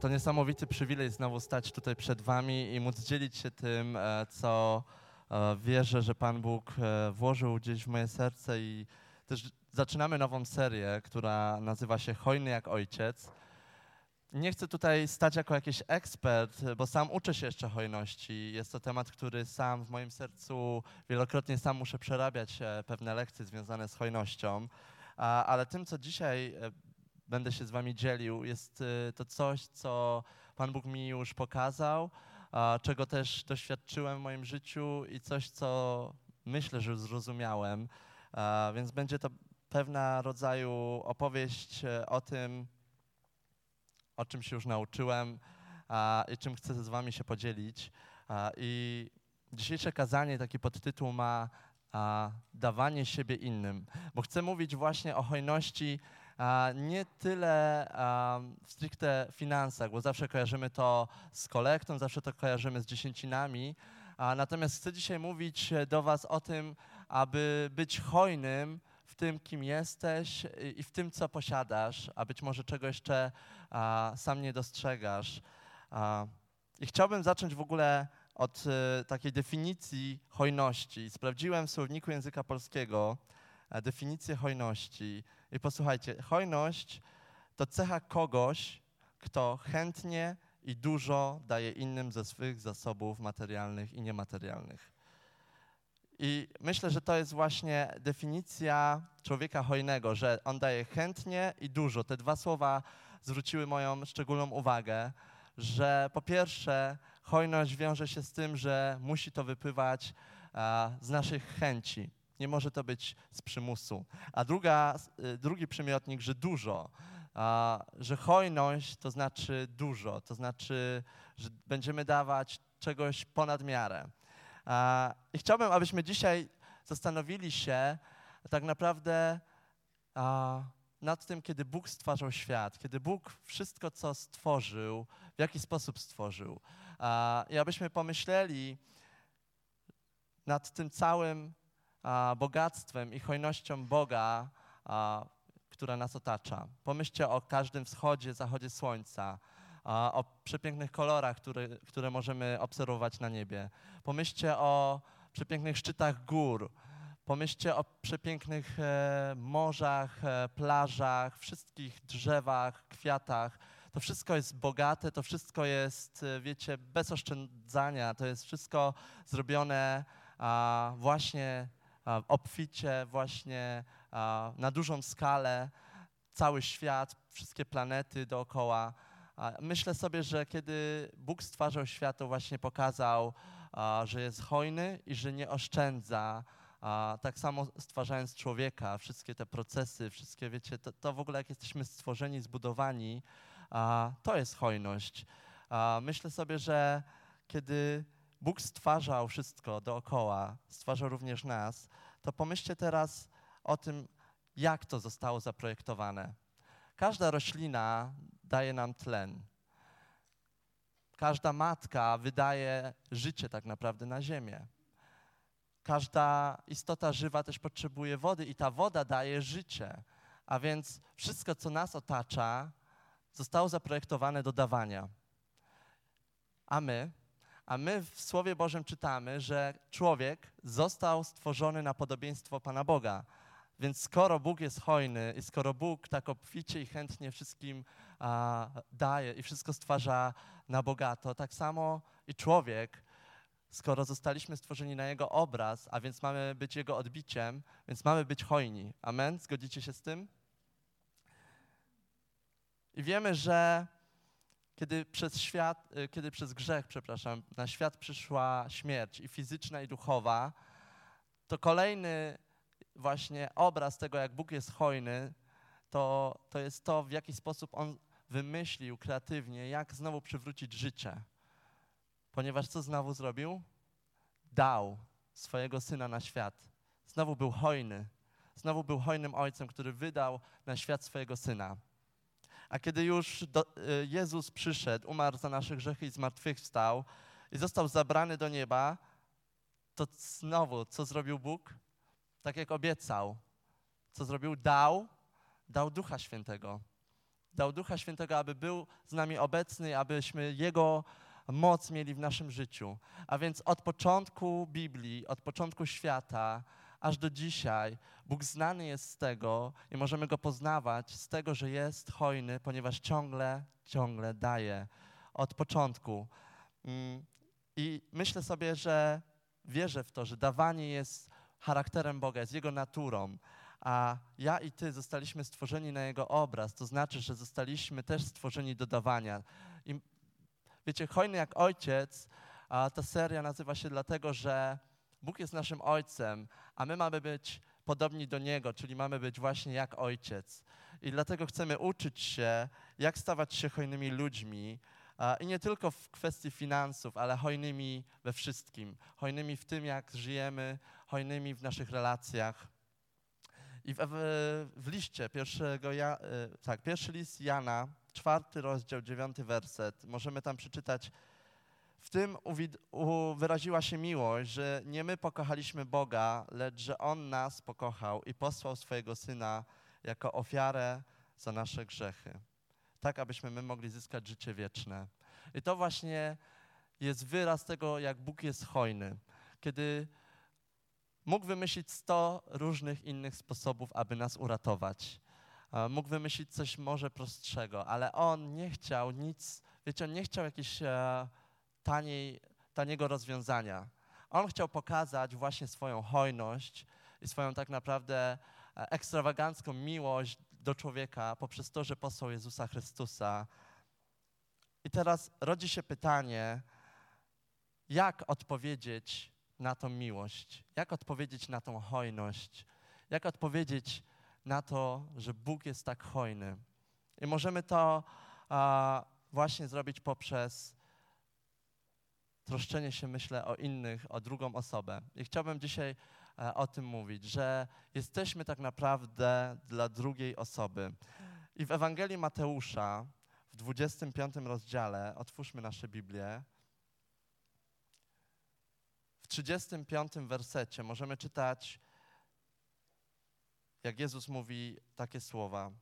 To niesamowity przywilej znowu stać tutaj przed Wami i móc dzielić się tym, e, co e, wierzę, że Pan Bóg e, włożył gdzieś w moje serce i też zaczynamy nową serię, która nazywa się Hojny jak Ojciec. Nie chcę tutaj stać jako jakiś ekspert, bo sam uczę się jeszcze hojności. Jest to temat, który sam w moim sercu wielokrotnie sam muszę przerabiać pewne lekcje związane z hojnością. Ale tym, co dzisiaj będę się z wami dzielił, jest y, to coś, co Pan Bóg mi już pokazał, czego też doświadczyłem w moim życiu i coś, co myślę, że zrozumiałem. Więc będzie to pewna rodzaju opowieść e, o tym, o czym się już nauczyłem i czym chcę z wami się podzielić. I dzisiejsze kazanie, taki podtytuł ma dawanie siebie innym, bo chcę mówić właśnie o hojności nie tyle w stricte finansach, bo zawsze kojarzymy to z kolektą, zawsze to kojarzymy z dziesięcinami, natomiast chcę dzisiaj mówić do was o tym, aby być hojnym w tym, kim jesteś i, w tym, co posiadasz, a być może czego jeszcze sam nie dostrzegasz. I chciałbym zacząć w ogóle od e, takiej definicji hojności. Sprawdziłem w słowniku języka polskiego e, definicję hojności. I posłuchajcie, hojność to cecha kogoś, kto chętnie i dużo daje innym ze swych zasobów materialnych i niematerialnych. I myślę, że to jest właśnie definicja człowieka hojnego, że on daje chętnie i dużo. Te dwa słowa zwróciły moją szczególną uwagę, że po pierwsze, hojność wiąże się z tym, że musi to wypływać a, z naszych chęci. Nie może to być z przymusu. A druga, y, drugi przymiotnik, że dużo, a, że hojność to znaczy dużo, to znaczy, że będziemy dawać czegoś ponad miarę. A, I chciałbym, abyśmy dzisiaj zastanowili się tak naprawdę a, nad tym, kiedy Bóg stwarzał świat, kiedy Bóg wszystko, co stworzył, w jaki sposób stworzył. I abyśmy pomyśleli nad tym całym bogactwem i hojnością Boga, która nas otacza. Pomyślcie o każdym wschodzie, zachodzie słońca, o przepięknych kolorach, które, które możemy obserwować na niebie. Pomyślcie o przepięknych szczytach gór. Pomyślcie o przepięknych e, morzach, e, plażach, wszystkich drzewach, kwiatach. To wszystko jest bogate, to wszystko jest, e, wiecie, bez oszczędzania. To jest wszystko zrobione właśnie obficie, właśnie na dużą skalę. Cały świat, wszystkie planety dookoła. Myślę sobie, że kiedy Bóg stwarzał świat, to właśnie pokazał, że jest hojny i że nie oszczędza. Tak samo stwarzając człowieka, wszystkie te procesy, wszystkie, wiecie, to, to w ogóle jak jesteśmy stworzeni, zbudowani, to jest hojność. Myślę sobie, że kiedy Bóg stwarzał wszystko dookoła, stwarzał również nas, to pomyślcie teraz o tym, jak to zostało zaprojektowane. Każda roślina daje nam tlen. Każda matka wydaje życie tak naprawdę na ziemię. Każda istota żywa też potrzebuje wody i ta woda daje życie. A więc wszystko, co nas otacza, zostało zaprojektowane do dawania. A my, a my w Słowie Bożym czytamy, że człowiek został stworzony na podobieństwo Pana Boga. Więc skoro Bóg jest hojny i skoro Bóg tak obficie i chętnie wszystkim a, daje i wszystko stwarza na bogato, tak samo i człowiek, skoro zostaliśmy stworzeni na Jego obraz, a więc mamy być Jego odbiciem, więc mamy być hojni. Amen? Zgodzicie się z tym? I wiemy, że kiedy przez świat, y, kiedy przez grzech, przepraszam, na świat przyszła śmierć i fizyczna i duchowa, to kolejny właśnie obraz tego, jak Bóg jest hojny, to, to jest to, w jaki sposób On wymyślił kreatywnie, jak znowu przywrócić życie. Ponieważ co znowu zrobił? Dał swojego syna na świat. Znowu był hojny. Znowu był hojnym ojcem, który wydał na świat swojego syna. A kiedy już do, y, Jezus przyszedł, umarł za nasze grzechy i zmartwychwstał i został zabrany do nieba, to znowu, co zrobił Bóg? Tak jak obiecał. Co zrobił? Dał, dał Ducha Świętego. Dał Ducha Świętego, aby był z nami obecny, abyśmy Jego moc mieli w naszym życiu. A więc od początku Biblii, od początku świata, aż do dzisiaj Bóg znany jest z tego i możemy Go poznawać z tego, że jest hojny, ponieważ ciągle, ciągle daje. Od początku. Mm, I myślę sobie, że wierzę w to, że dawanie jest charakterem Boga, jest Jego naturą. A ja i Ty zostaliśmy stworzeni na Jego obraz, to znaczy, że zostaliśmy też stworzeni do dawania. I wiecie, hojny jak ojciec, ta seria nazywa się dlatego, że Bóg jest naszym ojcem, a my mamy być podobni do Niego, czyli mamy być właśnie jak ojciec. I dlatego chcemy uczyć się, jak stawać się hojnymi ludźmi, i nie tylko w kwestii finansów, ale hojnymi we wszystkim. Hojnymi w tym, jak żyjemy, hojnymi w naszych relacjach. I w, w, w liście pierwszego, ja, e, tak, pierwszy list Jana, czwarty rozdział, dziewiąty werset, możemy tam przeczytać, w tym wyraziła się miłość, że nie my pokochaliśmy Boga, lecz że On nas pokochał i posłał swojego Syna jako ofiarę za nasze grzechy tak abyśmy my mogli zyskać życie wieczne. I to właśnie jest wyraz tego, jak Bóg jest hojny. Kiedy mógł wymyślić sto różnych innych sposobów, aby nas uratować. Mógł wymyślić coś może prostszego, ale On nie chciał nic, wiecie, On nie chciał jakiegoś e, taniej, taniego rozwiązania. On chciał pokazać właśnie swoją hojność i swoją tak naprawdę e, ekstrawagancką miłość do człowieka poprzez to, że posłał Jezusa Chrystusa. I teraz rodzi się pytanie, jak odpowiedzieć na tą miłość? Jak odpowiedzieć na tą hojność? Jak odpowiedzieć na to, że Bóg jest tak hojny? I możemy to a, właśnie zrobić poprzez troszczenie się, myślę, o innych, o drugą osobę. I chciałbym dzisiaj E, o tym mówić, że jesteśmy tak naprawdę dla drugiej osoby. I w Ewangelii Mateusza, w 25 rozdziale, otwórzmy nasze Biblię, w 35 wersecie możemy czytać, jak Jezus mówi takie słowa.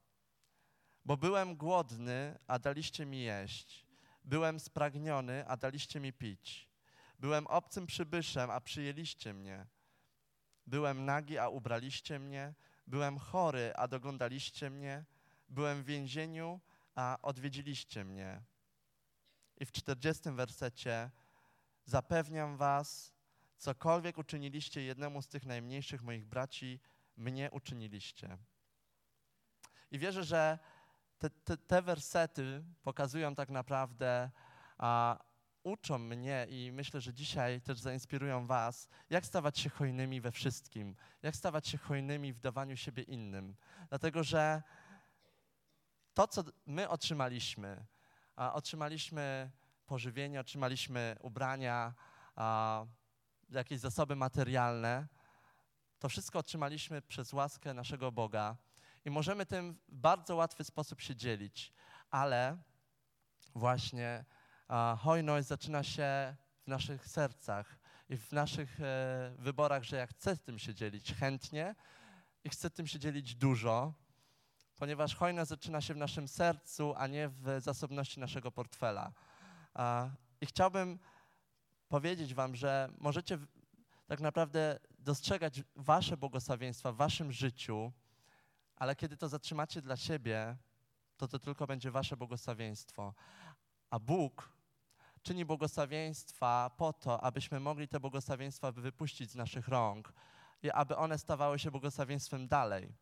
Bo byłem głodny, a daliście mi jeść. Byłem spragniony, a daliście mi pić. Byłem obcym przybyszem, a przyjęliście mnie. Byłem nagi, a ubraliście mnie. Byłem chory, a doglądaliście mnie. Byłem w więzieniu, a odwiedziliście mnie. I w czterdziestym wersecie zapewniam was, cokolwiek uczyniliście jednemu z tych najmniejszych moich braci, mnie uczyniliście. I wierzę, że te, te, te wersety pokazują tak naprawdę a, uczą mnie i myślę, że dzisiaj też zainspirują Was, jak stawać się hojnymi we wszystkim, jak stawać się hojnymi w dawaniu siebie innym. Dlatego, że to, co my otrzymaliśmy, a otrzymaliśmy pożywienie, otrzymaliśmy ubrania, a jakieś zasoby materialne, to wszystko otrzymaliśmy przez łaskę naszego Boga i możemy tym w bardzo łatwy sposób się dzielić, ale właśnie a hojność zaczyna się w naszych sercach i w naszych e, wyborach, że ja chcę tym się dzielić chętnie i chcę tym się dzielić dużo, ponieważ hojność zaczyna się w naszym sercu, a nie w zasobności naszego portfela. I chciałbym powiedzieć Wam, że możecie tak naprawdę dostrzegać Wasze błogosławieństwa w Waszym życiu, ale kiedy to zatrzymacie dla siebie, to to tylko będzie Wasze błogosławieństwo. A Bóg czyni błogosławieństwa po to, abyśmy mogli te błogosławieństwa wypuścić z naszych rąk i aby one stawały się błogosławieństwem dalej.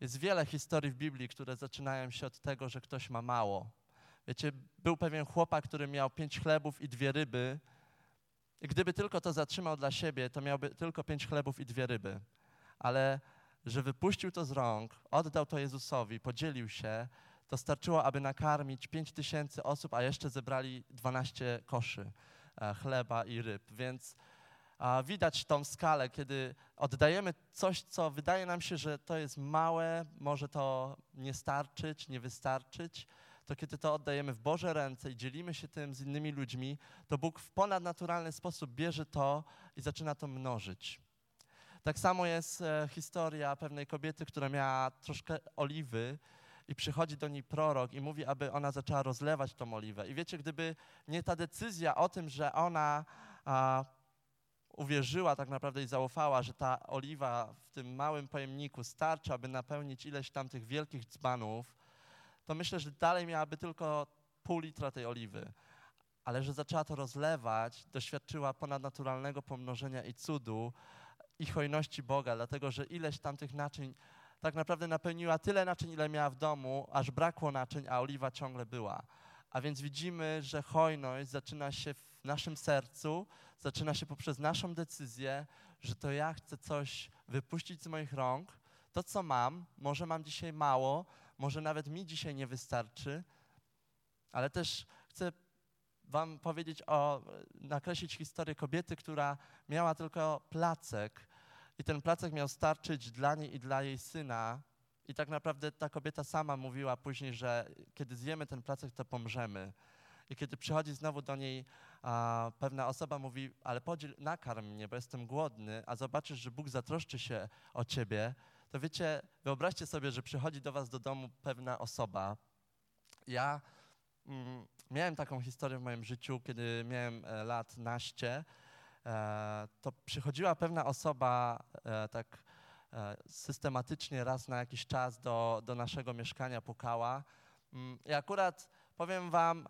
Jest wiele historii w Biblii, które zaczynają się od tego, że ktoś ma mało. Wiecie, był pewien chłopak, który miał pięć chlebów i dwie ryby, i gdyby tylko to zatrzymał dla siebie, to miałby tylko pięć chlebów i dwie ryby. Ale że wypuścił to z rąk, oddał to Jezusowi, podzielił się, to starczyło, aby nakarmić 5 tysięcy osób, a jeszcze zebrali 12 koszy e, chleba i ryb. Więc widać tą skalę, kiedy oddajemy coś, co wydaje nam się, że to jest małe, może to nie starczyć, nie wystarczyć, to kiedy to oddajemy w Boże ręce i dzielimy się tym z innymi ludźmi, to Bóg w ponadnaturalny sposób bierze to i zaczyna to mnożyć. Tak samo jest e, historia pewnej kobiety, która miała troszkę oliwy i przychodzi do niej prorok i mówi, aby ona zaczęła rozlewać tą oliwę. I wiecie, gdyby nie ta decyzja o tym, że ona a, uwierzyła tak naprawdę i zaufała, że ta oliwa w tym małym pojemniku starczy, aby napełnić ileś tam tych wielkich dzbanów, to myślę, że dalej miałaby tylko pół litra tej oliwy. Ale że zaczęła to rozlewać, doświadczyła ponadnaturalnego pomnożenia i cudu i hojności Boga, dlatego że ileś tam tych naczyń tak naprawdę napełniła tyle naczyń, ile miała w domu, aż brakło naczyń, a oliwa ciągle była. A więc widzimy, że hojność zaczyna się w naszym sercu, zaczyna się poprzez naszą decyzję, że to ja chcę coś wypuścić z moich rąk, to co mam, może mam dzisiaj mało, może nawet mi dzisiaj nie wystarczy, ale też chcę Wam powiedzieć o, nakreślić historię kobiety, która miała tylko placek i ten placek miał starczyć dla niej i dla jej syna. I tak naprawdę ta kobieta sama mówiła później, że kiedy zjemy ten placek, to pomrzemy. I kiedy przychodzi znowu do niej a, pewna osoba, mówi, ale podziel, nakarm mnie, bo jestem głodny, a zobaczysz, że Bóg zatroszczy się o ciebie, to wiecie, wyobraźcie sobie, że przychodzi do was do domu pewna osoba. Ja mm, miałem taką historię w moim życiu, kiedy miałem e, lat naście, to przychodziła pewna osoba e, tak e, systematycznie raz na jakiś czas do, do naszego mieszkania pukała. Mm, I akurat powiem wam,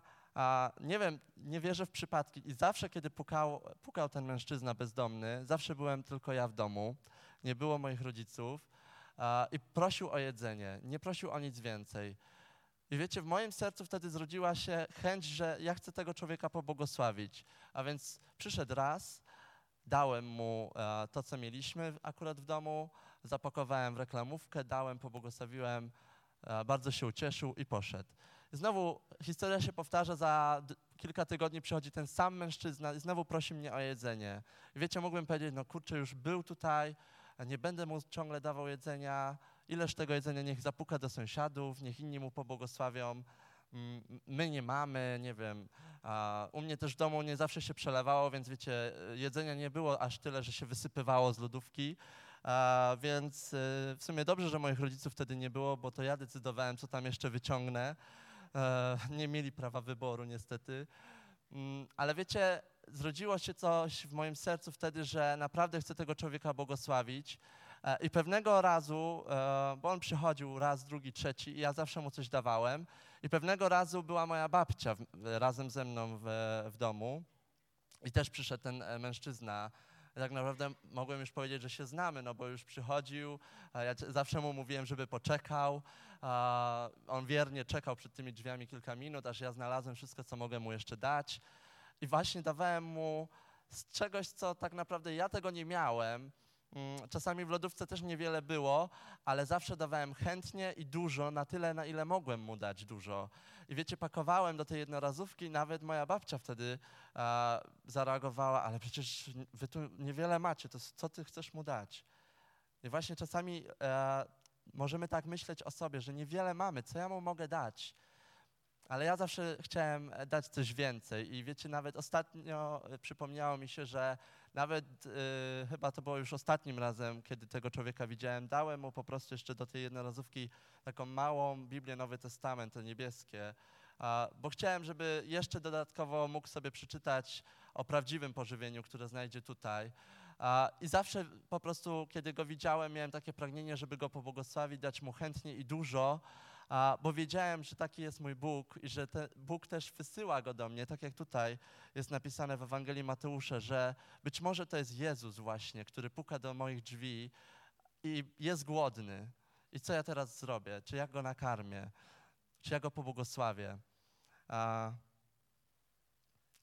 nie wiem, nie wierzę w przypadki i zawsze, kiedy pukał, pukał ten mężczyzna bezdomny, zawsze byłem tylko ja w domu, nie było moich rodziców i prosił o jedzenie, nie prosił o nic więcej. I wiecie, w moim sercu wtedy zrodziła się chęć, że ja chcę tego człowieka pobłogosławić. A więc przyszedł raz, dałem mu e, to, co mieliśmy akurat w domu, zapakowałem w reklamówkę, dałem, pobłogosławiłem, e, bardzo się ucieszył i poszedł. Znowu historia się powtarza, za kilka tygodni przychodzi ten sam mężczyzna i znowu prosi mnie o jedzenie. Wiecie, mógłbym powiedzieć, no kurczę, już był tutaj, nie będę mu ciągle dawał jedzenia, ileż tego jedzenia niech zapuka do sąsiadów, niech inni mu pobłogosławią. Mm, my nie mamy, nie wiem. U mnie też w domu nie zawsze się przelewało, więc wiecie, jedzenia nie było aż tyle, że się wysypywało z lodówki. Więc y, w sumie dobrze, że moich rodziców wtedy nie było, bo to ja decydowałem, co tam jeszcze wyciągnę. E, nie mieli prawa wyboru niestety. Mm, ale wiecie, zrodziło się coś w moim sercu wtedy, że naprawdę chcę tego człowieka błogosławić. E, I pewnego razu, e, bo on przychodził raz, drugi, trzeci i ja zawsze mu coś dawałem. I pewnego razu była moja babcia razem ze mną w, w domu. I też przyszedł ten mężczyzna. Tak naprawdę mogłem już powiedzieć, że się znamy, no bo już przychodził, ja zawsze mu mówiłem, żeby poczekał, on wiernie czekał przed tymi drzwiami kilka minut, aż ja znalazłem wszystko, co mogę mu jeszcze dać. I właśnie dawałem mu z czegoś, co tak naprawdę ja tego nie miałem, Czasami w lodówce też niewiele było, ale zawsze dawałem chętnie i dużo, na tyle, na ile mogłem mu dać dużo. I wiecie, pakowałem do tej jednorazówki, nawet moja babcia wtedy a, zareagowała, ale przecież wy tu niewiele macie, to co ty chcesz mu dać? I właśnie czasami e, możemy tak myśleć o sobie, że niewiele mamy, co ja mu mogę dać? Ale ja zawsze chciałem dać coś więcej i wiecie, nawet ostatnio przypomniało mi się, że nawet y, chyba to było już ostatnim razem, kiedy tego człowieka widziałem, dałem mu po prostu jeszcze do tej jednorazówki taką małą Biblię Nowy Testament, to niebieskie, a, bo chciałem, żeby jeszcze dodatkowo mógł sobie przeczytać o prawdziwym pożywieniu, które znajdzie tutaj. A, I zawsze po prostu, kiedy go widziałem, miałem takie pragnienie, żeby go pobłogosławić, dać mu chętnie i dużo, a, bo wiedziałem, że taki jest mój Bóg i że Bóg też wysyła go do mnie, tak jak tutaj jest napisane w Ewangelii Mateusza, że być może to jest Jezus właśnie, który puka do moich drzwi i jest głodny. I co ja teraz zrobię? Czy ja go nakarmię? Czy ja go pobłogosławię? A,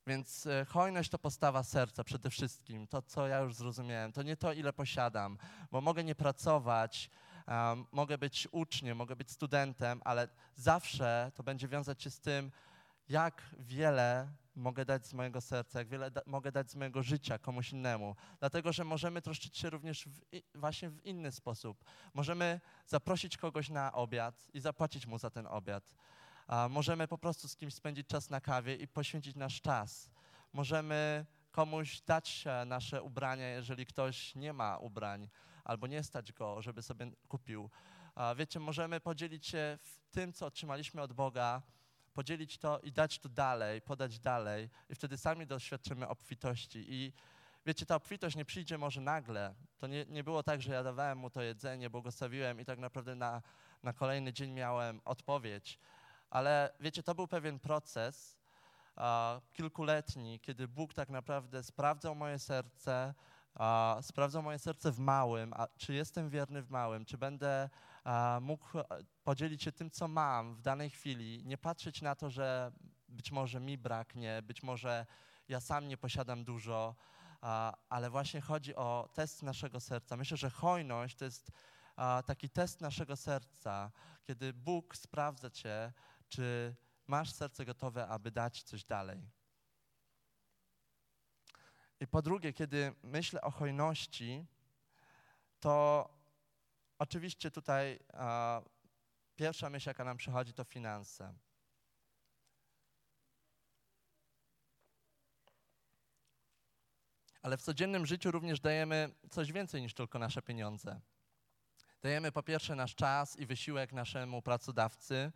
więc e, hojność to postawa serca przede wszystkim, to co ja już zrozumiałem. To nie to, ile posiadam, bo mogę nie pracować, Mogę być uczniem, mogę być studentem, ale zawsze to będzie wiązać się z tym, jak wiele mogę dać z mojego serca, jak wiele da mogę dać z mojego życia komuś innemu. Dlatego, że możemy troszczyć się również w właśnie w inny sposób. Możemy zaprosić kogoś na obiad i zapłacić mu za ten obiad. A możemy po prostu z kimś spędzić czas na kawie i poświęcić nasz czas. Możemy komuś dać nasze ubrania, jeżeli ktoś nie ma ubrań albo nie stać go, żeby sobie kupił. A wiecie, możemy podzielić się tym, co otrzymaliśmy od Boga, podzielić to i dać to dalej, podać dalej i wtedy sami doświadczymy obfitości. I wiecie, ta obfitość nie przyjdzie może nagle. To nie, nie było tak, że ja dawałem mu to jedzenie, błogosławiłem i tak naprawdę na, na kolejny dzień miałem odpowiedź. Ale wiecie, to był pewien proces uh, kilkuletni, kiedy Bóg tak naprawdę sprawdzał moje serce, a, sprawdzał moje serce w małym, a czy jestem wierny w małym, czy będę a, mógł podzielić się tym, co mam w danej chwili, nie patrzeć na to, że być może mi braknie, być może ja sam nie posiadam dużo, ale właśnie chodzi o test naszego serca. Myślę, że hojność to jest taki test naszego serca, kiedy Bóg sprawdza cię, czy masz serce gotowe, aby dać coś dalej. I po drugie, kiedy myślę o hojności, to oczywiście tutaj a, pierwsza myśl, jaka nam przychodzi, to finanse. Ale w codziennym życiu również dajemy coś więcej niż tylko nasze pieniądze. Dajemy po pierwsze nasz czas i wysiłek naszemu pracodawcy.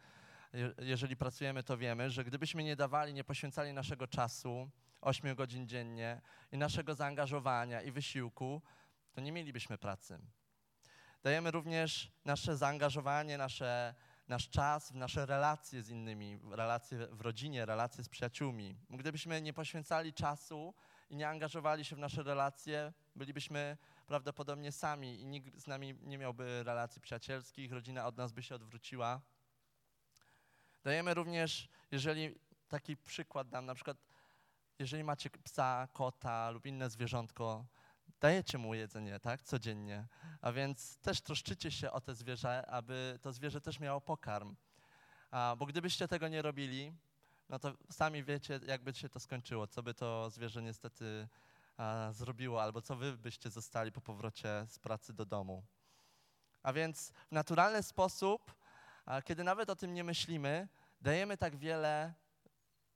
Jeżeli pracujemy, to wiemy, że gdybyśmy nie dawali, nie poświęcali naszego czasu, 8 godzin dziennie i naszego zaangażowania i wysiłku, to nie mielibyśmy pracy. Dajemy również nasze zaangażowanie, nasze, nasz czas w nasze relacje z innymi, relacje w rodzinie, relacje z przyjaciółmi. Gdybyśmy nie poświęcali czasu i nie angażowali się w nasze relacje, bylibyśmy prawdopodobnie sami i nikt z nami nie miałby relacji przyjacielskich, rodzina od nas by się odwróciła. Dajemy również, jeżeli taki przykład dam, na przykład jeżeli macie psa, kota lub inne zwierzątko, dajecie mu jedzenie, tak, codziennie. A więc też troszczycie się o te zwierzę, aby to zwierzę też miało pokarm. A, bo gdybyście tego nie robili, no to sami wiecie, jakby się to skończyło, co by to zwierzę niestety a, zrobiło, albo co wy byście zostali po powrocie z pracy do domu. A więc w naturalny sposób, a, kiedy nawet o tym nie myślimy, dajemy tak wiele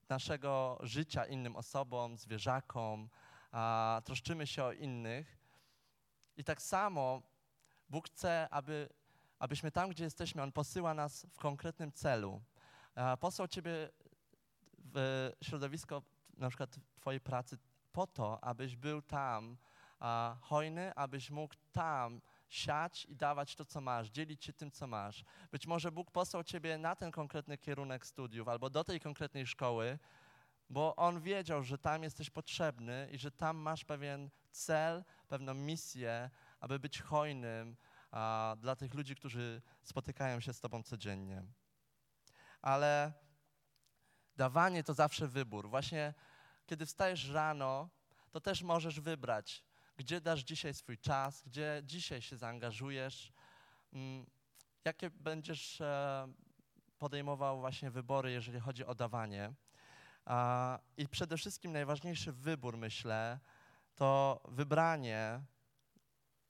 naszego życia innym osobom, zwierzakom, a, troszczymy się o innych. I tak samo Bóg chce, aby, abyśmy tam, gdzie jesteśmy, On posyła nas w konkretnym celu. A, posłał Ciebie w środowisko, na przykład Twojej pracy, po to, abyś był tam a, hojny, abyś mógł tam siać i dawać to, co masz, dzielić się tym, co masz. Być może Bóg posłał ciebie na ten konkretny kierunek studiów albo do tej konkretnej szkoły, bo On wiedział, że tam jesteś potrzebny i że tam masz pewien cel, pewną misję, aby być hojnym a, dla tych ludzi, którzy spotykają się z Tobą codziennie. Ale dawanie to zawsze wybór. Właśnie kiedy wstajesz rano, to też możesz wybrać, gdzie dasz dzisiaj swój czas, gdzie dzisiaj się zaangażujesz, mm, jakie będziesz e, podejmował właśnie wybory, jeżeli chodzi o dawanie. I przede wszystkim najważniejszy wybór, myślę, to wybranie,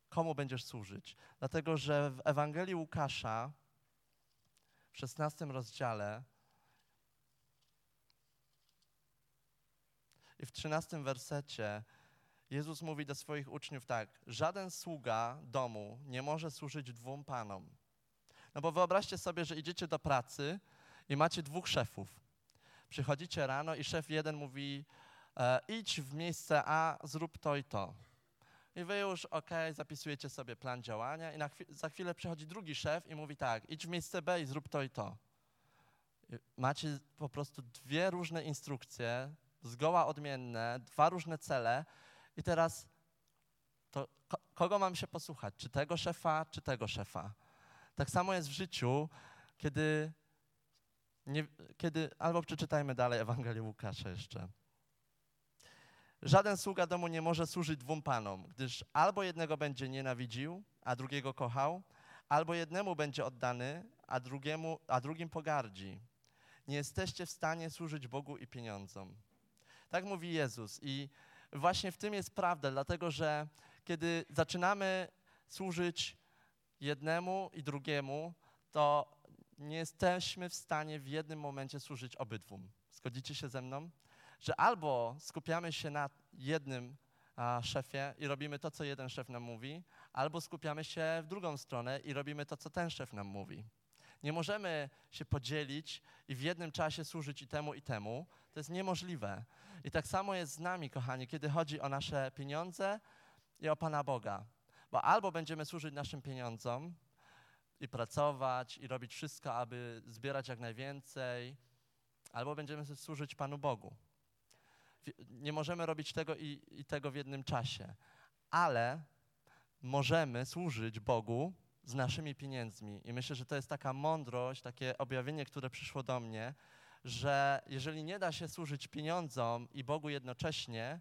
komu będziesz służyć. Dlatego, że w Ewangelii Łukasza w 16 rozdziale i w 13 wersecie Jezus mówi do swoich uczniów tak: Żaden sługa domu nie może służyć dwóm panom. No bo wyobraźcie sobie, że idziecie do pracy i macie dwóch szefów. Przychodzicie rano i szef jeden mówi: e, idź w miejsce A, zrób to i to. I wy już, ok, zapisujecie sobie plan działania, i chwi za chwilę przychodzi drugi szef i mówi tak: idź w miejsce B i zrób to i to. I macie po prostu dwie różne instrukcje, zgoła odmienne, dwa różne cele, i teraz to kogo mam się posłuchać? Czy tego szefa, czy tego szefa? Tak samo jest w życiu, kiedy, nie, kiedy albo przeczytajmy dalej Ewangelię Łukasza jeszcze. Żaden sługa domu nie może służyć dwóm panom, gdyż albo jednego będzie nienawidził, a drugiego kochał, albo jednemu będzie oddany, a, drugiemu, a drugim pogardzi. Nie jesteście w stanie służyć Bogu i pieniądzom. Tak mówi Jezus. I właśnie w tym jest prawda, dlatego że kiedy zaczynamy służyć jednemu i drugiemu, to nie jesteśmy w stanie w jednym momencie służyć obydwum. Zgodzicie się ze mną? Że albo skupiamy się na jednym a, szefie i robimy to, co jeden szef nam mówi, albo skupiamy się w drugą stronę i robimy to, co ten szef nam mówi. Nie możemy się podzielić i w jednym czasie służyć i temu, i temu. To jest niemożliwe. I tak samo jest z nami, kochani, kiedy chodzi o nasze pieniądze i o Pana Boga. Bo albo będziemy służyć naszym pieniądzom i pracować i robić wszystko, aby zbierać jak najwięcej, albo będziemy służyć Panu Bogu. Nie możemy robić tego i, i tego w jednym czasie, ale możemy służyć Bogu z naszymi pieniędzmi. I myślę, że to jest taka mądrość, takie objawienie, które przyszło do mnie, że jeżeli nie da się służyć pieniądzom i Bogu jednocześnie,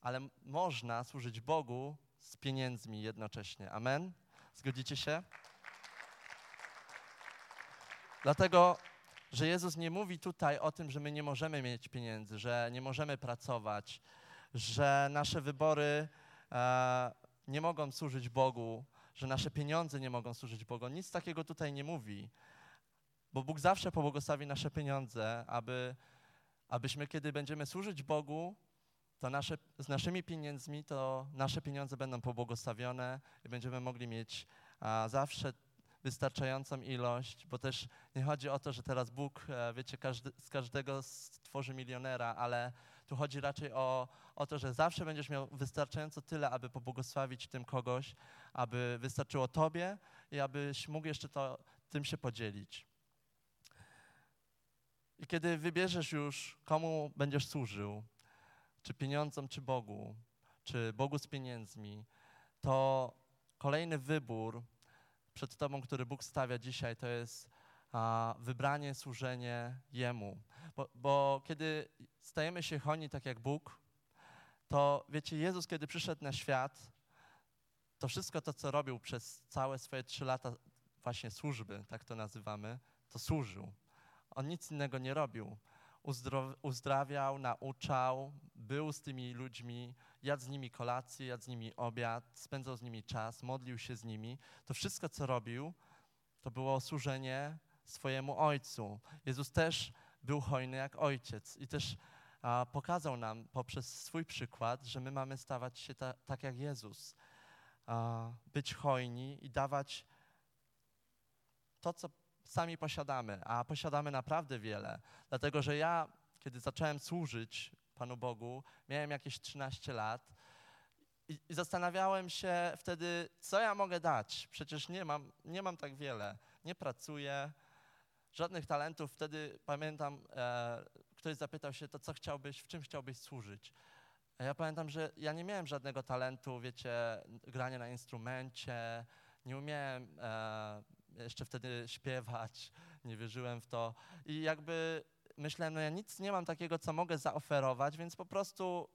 ale można służyć Bogu z pieniędzmi jednocześnie. Amen? Zgodzicie się? Dlatego, że Jezus nie mówi tutaj o tym, że my nie możemy mieć pieniędzy, że nie możemy pracować, że nasze wybory e, nie mogą służyć Bogu, że nasze pieniądze nie mogą służyć Bogu. Nic takiego tutaj nie mówi, bo Bóg zawsze pobłogosławi nasze pieniądze, aby, abyśmy, kiedy będziemy służyć Bogu, to nasze, z naszymi pieniędzmi, to nasze pieniądze będą pobłogosławione i będziemy mogli mieć a, zawsze wystarczającą ilość, bo też nie chodzi o to, że teraz Bóg, e, wiecie, każdy, z każdego stworzy milionera, ale tu chodzi raczej o, o to, że zawsze będziesz miał wystarczająco tyle, aby pobłogosławić tym kogoś, aby wystarczyło Tobie i abyś mógł jeszcze to, tym się podzielić. I kiedy wybierzesz już, komu będziesz służył, czy pieniądzom, czy Bogu, czy Bogu z pieniędzmi, to kolejny wybór przed Tobą, który Bóg stawia dzisiaj, to jest wybranie, służenie Jemu. Bo, bo kiedy stajemy się hojni tak jak Bóg, to wiecie, Jezus, kiedy przyszedł na świat, to wszystko to, co robił przez całe swoje trzy lata właśnie służby, tak to nazywamy, to służył. On nic innego nie robił. uzdrawiał, nauczał, był z tymi ludźmi, jadł z nimi kolację, jadł z nimi obiad, spędzał z nimi czas, modlił się z nimi. To wszystko, co robił, to było służenie swojemu Ojcu. Jezus też był hojny jak Ojciec i też a, pokazał nam poprzez swój przykład, że my mamy stawać się ta, tak jak Jezus. A, być hojni i dawać to, co sami posiadamy, a posiadamy naprawdę wiele. Dlatego, że ja, kiedy zacząłem służyć Panu Bogu, miałem jakieś 13 lat i, i zastanawiałem się wtedy, co ja mogę dać. Przecież nie mam, nie mam tak wiele. Nie pracuję, żadnych talentów. Wtedy pamiętam, e, ktoś zapytał się, to co chciałbyś, w czym chciałbyś służyć? A ja pamiętam, że ja nie miałem żadnego talentu, wiecie, grania na instrumencie, nie umiałem e, jeszcze wtedy śpiewać, nie wierzyłem w to. I jakby myślałem, no ja nic nie mam takiego, co mogę zaoferować, więc po prostu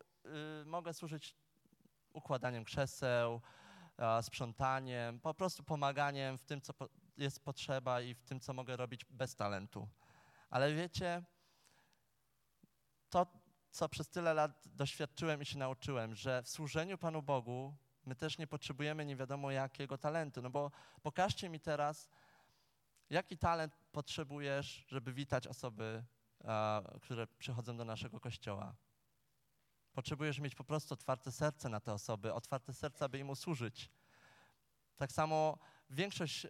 y, mogę służyć układaniem krzeseł, sprzątaniem, po prostu pomaganiem w tym, co jest potrzeba i w tym, co mogę robić bez talentu. Ale wiecie, to, co przez tyle lat doświadczyłem i się nauczyłem, że w służeniu Panu Bogu my też nie potrzebujemy nie wiadomo jakiego talentu. No bo pokażcie mi teraz, jaki talent potrzebujesz, żeby witać osoby które przychodzą do naszego kościoła. Potrzebujesz mieć po prostu otwarte serce na te osoby, otwarte serce, aby im usłużyć. Tak samo większość e,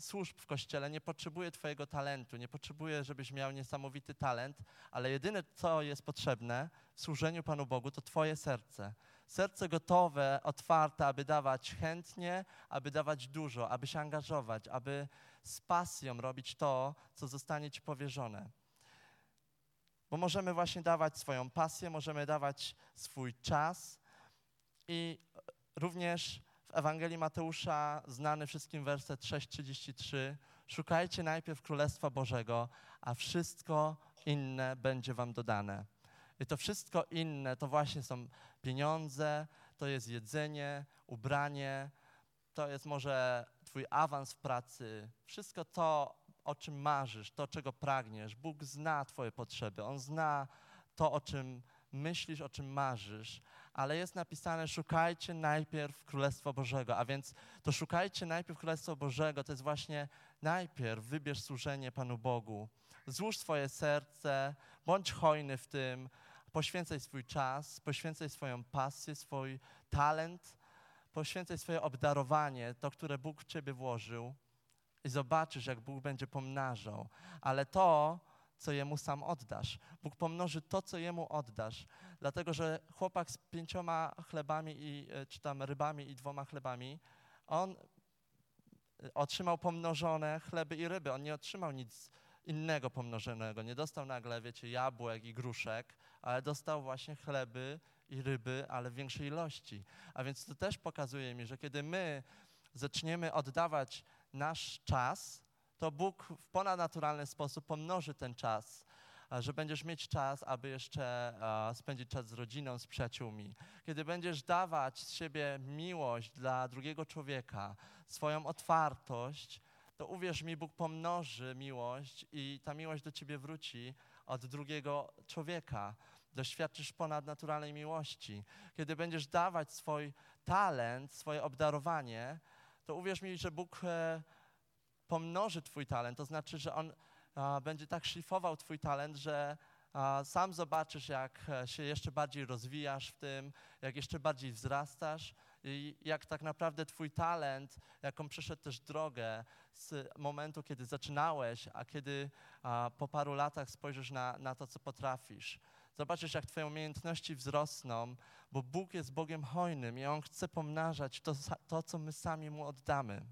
służb w kościele nie potrzebuje Twojego talentu, nie potrzebuje, żebyś miał niesamowity talent, ale jedyne, co jest potrzebne w służeniu Panu Bogu, to Twoje serce. Serce gotowe, otwarte, aby dawać chętnie, aby dawać dużo, aby się angażować, aby z pasją robić to, co zostanie Ci powierzone. Bo możemy właśnie dawać swoją pasję, możemy dawać swój czas i również w Ewangelii Mateusza znany wszystkim werset 6:33 Szukajcie najpierw Królestwa Bożego, a wszystko inne będzie wam dodane. I to wszystko inne to właśnie są pieniądze, to jest jedzenie, ubranie, to jest może Twój awans w pracy, wszystko to, o czym marzysz, to, czego pragniesz. Bóg zna Twoje potrzeby, On zna to, o czym myślisz, o czym marzysz, ale jest napisane: szukajcie najpierw Królestwa Bożego. A więc to szukajcie najpierw Królestwa Bożego to jest właśnie najpierw wybierz służenie Panu Bogu. Złóż swoje serce, bądź hojny w tym, poświęcaj swój czas, poświęcaj swoją pasję, swój talent, poświęcaj swoje obdarowanie, to, które Bóg w ciebie włożył i zobaczysz, jak Bóg będzie pomnażał. Ale to, co Jemu sam oddasz. Bóg pomnoży to, co Jemu oddasz. Dlatego, że chłopak z pięcioma chlebami, i, e, czy tam rybami i dwoma chlebami, on e, otrzymał pomnożone chleby i ryby. On nie otrzymał nic innego pomnożonego. Nie dostał nagle, wiecie, jabłek i gruszek, ale dostał właśnie chleby i ryby, ale w większej ilości. A więc to też pokazuje mi, że kiedy my zaczniemy oddawać nasz czas, to Bóg w ponadnaturalny sposób pomnoży ten czas, że będziesz mieć czas, aby jeszcze spędzić czas z rodziną, z przyjaciółmi. Kiedy będziesz dawać z siebie miłość dla drugiego człowieka, swoją otwartość, to uwierz mi, Bóg pomnoży miłość i ta miłość do ciebie wróci od drugiego człowieka. Doświadczysz ponadnaturalnej miłości. Kiedy będziesz dawać swój talent, swoje obdarowanie, to uwierz mi, że Bóg e, pomnoży Twój talent. To znaczy, że On będzie tak szlifował Twój talent, że sam zobaczysz, jak e, się jeszcze bardziej rozwijasz w tym, jak jeszcze bardziej wzrastasz i jak tak naprawdę Twój talent, jaką przeszedł też drogę z momentu, kiedy zaczynałeś, a kiedy po paru latach spojrzysz na, na to, co potrafisz. Zobaczysz, jak Twoje umiejętności wzrosną, bo Bóg jest Bogiem hojnym i On chce pomnażać to, to co my sami Mu oddamy.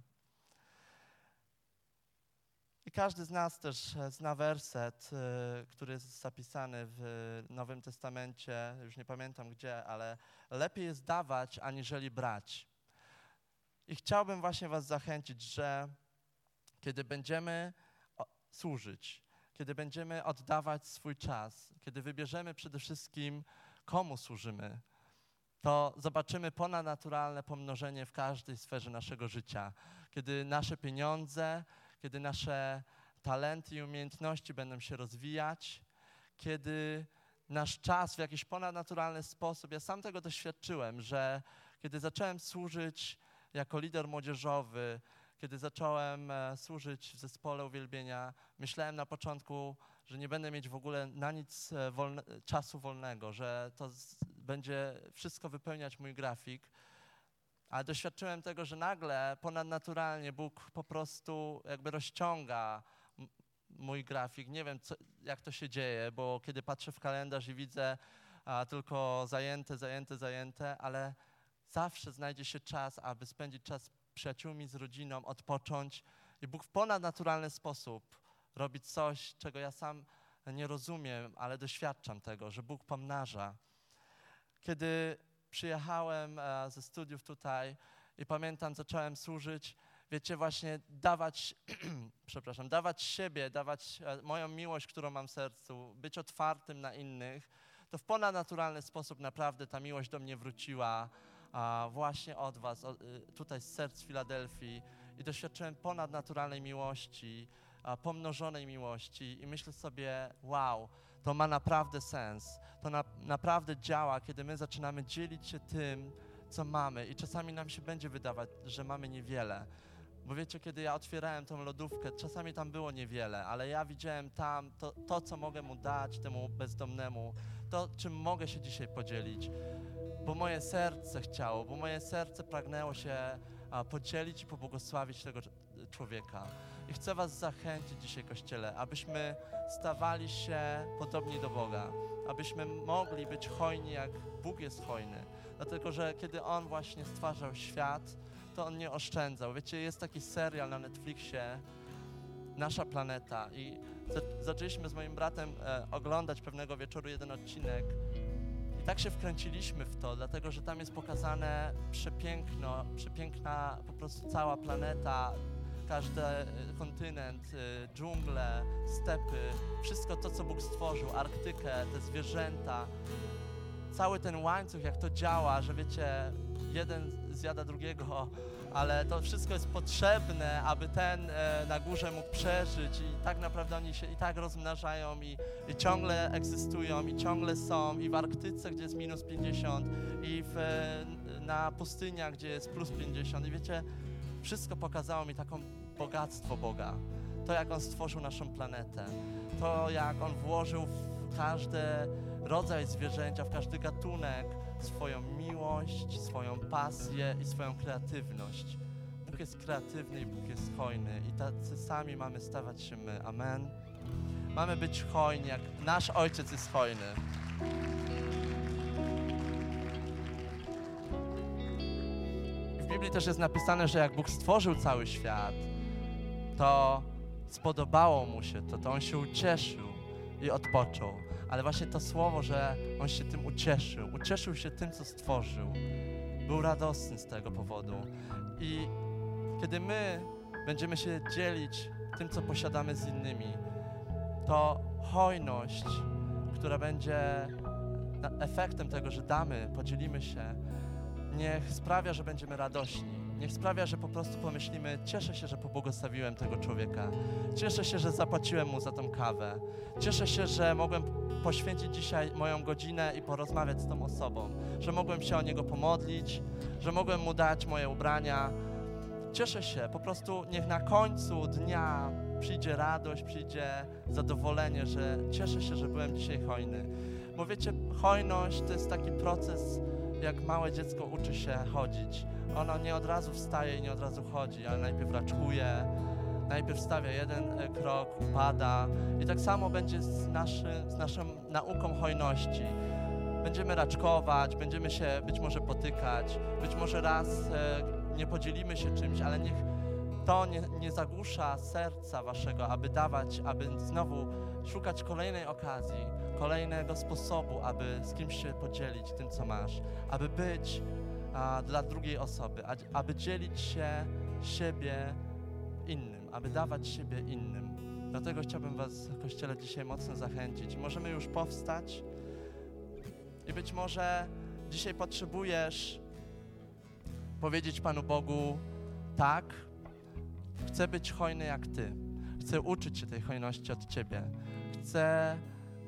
I każdy z nas też e, zna werset, e, który jest zapisany w Nowym Testamencie, już nie pamiętam gdzie, ale lepiej jest dawać, aniżeli brać. I chciałbym właśnie Was zachęcić, że kiedy będziemy służyć, kiedy będziemy oddawać swój czas, kiedy wybierzemy przede wszystkim, komu służymy, to zobaczymy ponadnaturalne pomnożenie w każdej sferze naszego życia. Kiedy nasze pieniądze, kiedy nasze talenty i umiejętności będą się rozwijać, kiedy nasz czas w jakiś ponadnaturalny sposób, ja sam tego doświadczyłem, że kiedy zacząłem służyć jako lider młodzieżowy, kiedy zacząłem e, służyć w zespole uwielbienia, myślałem na początku, że nie będę mieć w ogóle na nic e, wolne, czasu wolnego, że to z, będzie wszystko wypełniać mój grafik. Ale doświadczyłem tego, że nagle ponadnaturalnie Bóg po prostu jakby rozciąga mój grafik. Nie wiem, co, jak to się dzieje, bo kiedy patrzę w kalendarz i widzę a, tylko zajęte, zajęte, zajęte, ale zawsze znajdzie się czas, aby spędzić czas z przyjaciółmi, z rodziną, odpocząć. I Bóg w ponadnaturalny sposób robi coś, czego ja sam nie rozumiem, ale doświadczam tego, że Bóg pomnaża. Kiedy przyjechałem e, ze studiów tutaj i pamiętam, zacząłem służyć, wiecie, właśnie dawać, przepraszam, dawać siebie, dawać e, moją miłość, którą mam w sercu, być otwartym na innych, to w ponadnaturalny sposób naprawdę ta miłość do mnie wróciła właśnie od was, y, tutaj z serc Filadelfii i doświadczyłem ponadnaturalnej miłości, pomnożonej miłości i myślę sobie, wow, to ma naprawdę sens. To na, naprawdę działa, kiedy my zaczynamy dzielić się tym, co mamy i czasami nam się będzie wydawać, że mamy niewiele. Bo wiecie, kiedy ja otwierałem tą lodówkę, czasami tam było niewiele, ale ja widziałem tam to, to, co mogę mu dać temu bezdomnemu, to, czym mogę się dzisiaj podzielić. Bo moje serce chciało, bo moje serce pragnęło się podzielić i pobłogosławić tego człowieka. I chcę Was zachęcić dzisiaj, Kościele, abyśmy stawali się podobni do Boga, abyśmy mogli być hojni, jak Bóg jest hojny. Dlatego, że kiedy On właśnie stwarzał świat, to On nie oszczędzał. Wiecie, jest taki serial na Netflixie, Nasza Planeta i zaczęliśmy z moim bratem e, oglądać pewnego wieczoru jeden odcinek i tak się wkręciliśmy w to, dlatego, że tam jest pokazane przepiękno, przepiękna po prostu cała planeta, każdy e, kontynent, e, dżungle, stepy, wszystko to, co Bóg stworzył, Arktykę, te zwierzęta, cały ten łańcuch, jak to działa, że wiecie, jeden zjada drugiego, ale to wszystko jest potrzebne, aby ten e, na górze mógł przeżyć i tak naprawdę oni się i tak rozmnażają i, i ciągle egzystują i ciągle są i w Arktyce, gdzie jest minus 50 i w, na pustyniach, gdzie jest plus 50 i wiecie, wszystko pokazało mi taką bogactwo Boga. To, jak On stworzył naszą planetę. To, jak On włożył w każdy rodzaj zwierzęcia, w każdy gatunek swoją miłość, swoją pasję i swoją kreatywność. Bóg jest kreatywny i Bóg jest hojny i tacy sami mamy stawać się my. Amen. Mamy być hojni, jak nasz Ojciec jest hojny. Biblii też jest napisane, że jak Bóg stworzył cały świat, to spodobało mu się to, to on się ucieszył i odpoczął. Ale właśnie to słowo, że on się tym ucieszył, ucieszył się tym, co stworzył, był radosny z tego powodu. I kiedy my będziemy się dzielić tym, co posiadamy z innymi, to hojność, która będzie efektem tego, że damy, podzielimy się, niech sprawia, że będziemy radośni. Niech sprawia, że po prostu pomyślimy, cieszę się, że pobłogosławiłem tego człowieka. Cieszę się, że zapłaciłem mu za tą kawę. Cieszę się, że mogłem poświęcić dzisiaj moją godzinę i porozmawiać z tą osobą. Że mogłem się o niego pomodlić, że mogłem mu dać moje ubrania. Cieszę się, po prostu niech na końcu dnia przyjdzie radość, przyjdzie zadowolenie, że cieszę się, że byłem dzisiaj hojny. Bo wiecie, hojność to jest taki proces, jak małe dziecko uczy się chodzić. Ono nie od razu wstaje i nie od razu chodzi, ale najpierw raczkuje, najpierw stawia jeden e, krok, upada. I tak samo będzie z, naszy, z naszą nauką hojności. Będziemy raczkować, będziemy się być może potykać, być może raz e, nie podzielimy się czymś, ale niech to nie, nie zagłusza serca waszego, aby dawać, aby znowu szukać kolejnej okazji, kolejnego sposobu, aby z kimś się podzielić tym, co masz, aby być a, dla drugiej osoby, a, aby dzielić się siebie innym, aby dawać siebie innym. Dlatego chciałbym Was Kościele dzisiaj mocno zachęcić. Możemy już powstać i być może dzisiaj potrzebujesz powiedzieć Panu Bogu tak, chcę być hojny jak Ty. Chcę uczyć się tej hojności od Ciebie. Chcę,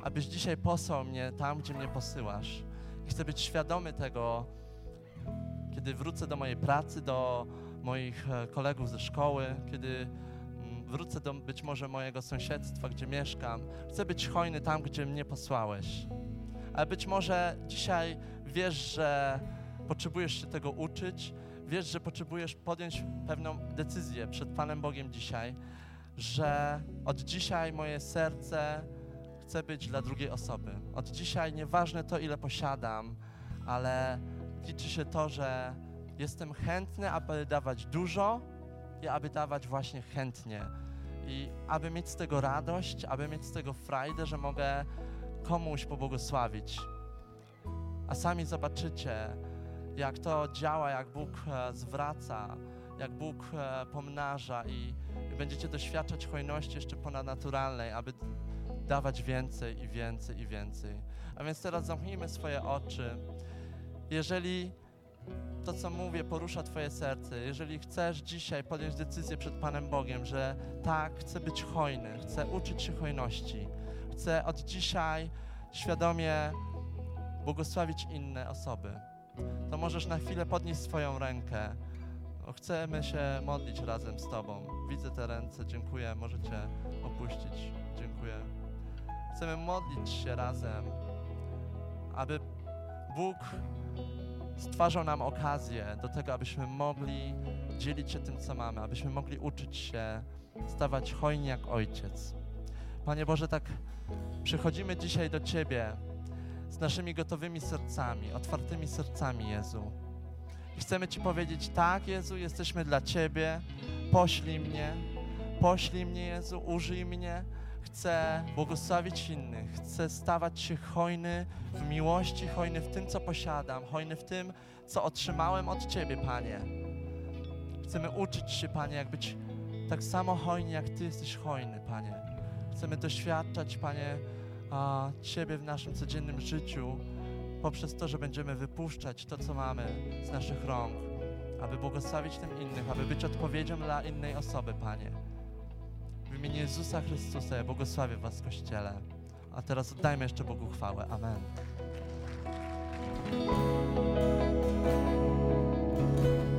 abyś dzisiaj posłał mnie tam, gdzie mnie posyłasz. Chcę być świadomy tego, kiedy wrócę do mojej pracy, do moich e, kolegów ze szkoły, kiedy mm, wrócę do być może mojego sąsiedztwa, gdzie mieszkam. Chcę być hojny tam, gdzie mnie posłałeś. Ale być może dzisiaj wiesz, że potrzebujesz się tego uczyć, wiesz, że potrzebujesz podjąć pewną decyzję przed Panem Bogiem dzisiaj, że od dzisiaj moje serce chce być dla drugiej osoby. Od dzisiaj nieważne to, ile posiadam, ale liczy się to, że jestem chętny, aby dawać dużo i aby dawać właśnie chętnie. I aby mieć z tego radość, aby mieć z tego frajdę, że mogę komuś pobłogosławić. A sami zobaczycie, jak to działa, jak Bóg e, zwraca, jak Bóg e, pomnaża i, będziecie doświadczać hojności jeszcze ponadnaturalnej, aby dawać więcej i więcej i więcej. A więc teraz zamknijmy swoje oczy. Jeżeli to, co mówię, porusza Twoje serce, jeżeli chcesz dzisiaj podjąć decyzję przed Panem Bogiem, że tak, chcę być hojny, chcę uczyć się hojności, chcę od dzisiaj świadomie błogosławić inne osoby, to możesz na chwilę podnieść swoją rękę. Chcemy się modlić razem z Tobą. Widzę te ręce, dziękuję. Możecie opuścić. Dziękuję. Chcemy modlić się razem, aby Bóg stwarzał nam okazję do tego, abyśmy mogli dzielić się tym, co mamy, abyśmy mogli uczyć się stawać hojni jak Ojciec. Panie Boże, tak przychodzimy dzisiaj do Ciebie z naszymi gotowymi sercami, otwartymi sercami, Jezu. I chcemy Ci powiedzieć, tak, Jezu, jesteśmy dla Ciebie, poślij mnie, poślij mnie, Jezu, użyj mnie. Chcę błogosławić innych, chcę stawać się hojny w miłości, hojny w tym, co posiadam, hojny w tym, co otrzymałem od Ciebie, Panie. Chcemy uczyć się, Panie, jak być tak samo hojni, jak Ty jesteś hojny, Panie. Chcemy doświadczać, Panie, a, Ciebie w naszym codziennym życiu poprzez to, że będziemy wypuszczać to, co mamy z naszych rąk, aby błogosławić tym innych, aby być odpowiedzią dla innej osoby, Panie. W imieniu Jezusa Chrystusa ja błogosławię Was, Kościele. A teraz oddajmy jeszcze Bogu chwałę. Amen. Thank you.